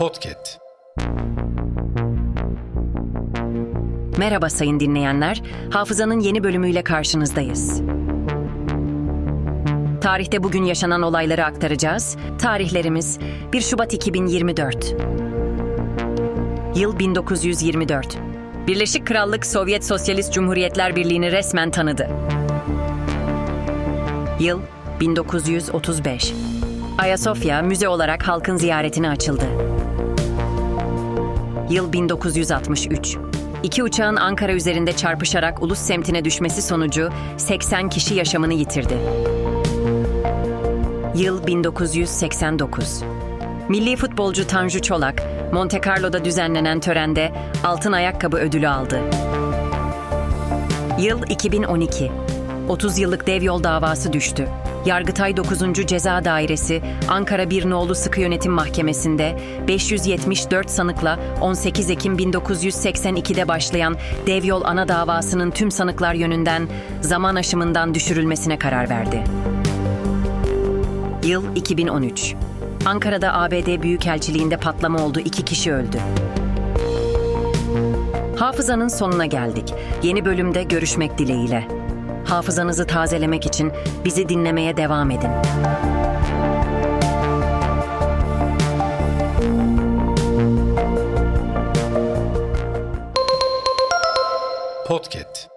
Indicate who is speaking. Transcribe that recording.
Speaker 1: Podcast.
Speaker 2: Merhaba sayın dinleyenler. Hafızanın yeni bölümüyle karşınızdayız. Tarihte bugün yaşanan olayları aktaracağız. Tarihlerimiz 1 Şubat 2024. Yıl 1924. Birleşik Krallık Sovyet Sosyalist Cumhuriyetler Birliği'ni resmen tanıdı. Yıl 1935. Ayasofya müze olarak halkın ziyaretine açıldı. Yıl 1963. İki uçağın Ankara üzerinde çarpışarak Ulus semtine düşmesi sonucu 80 kişi yaşamını yitirdi. Yıl 1989. Milli futbolcu Tanju Çolak, Monte Carlo'da düzenlenen törende altın ayakkabı ödülü aldı. Yıl 2012. 30 yıllık dev yol davası düştü. Yargıtay 9. Ceza Dairesi Ankara 1 Nolu Sıkı Yönetim Mahkemesi'nde 574 sanıkla 18 Ekim 1982'de başlayan dev yol ana davasının tüm sanıklar yönünden zaman aşımından düşürülmesine karar verdi. Yıl 2013. Ankara'da ABD Büyükelçiliğinde patlama oldu, iki kişi öldü. Hafızanın sonuna geldik. Yeni bölümde görüşmek dileğiyle hafızanızı tazelemek için bizi dinlemeye devam edin. Podcast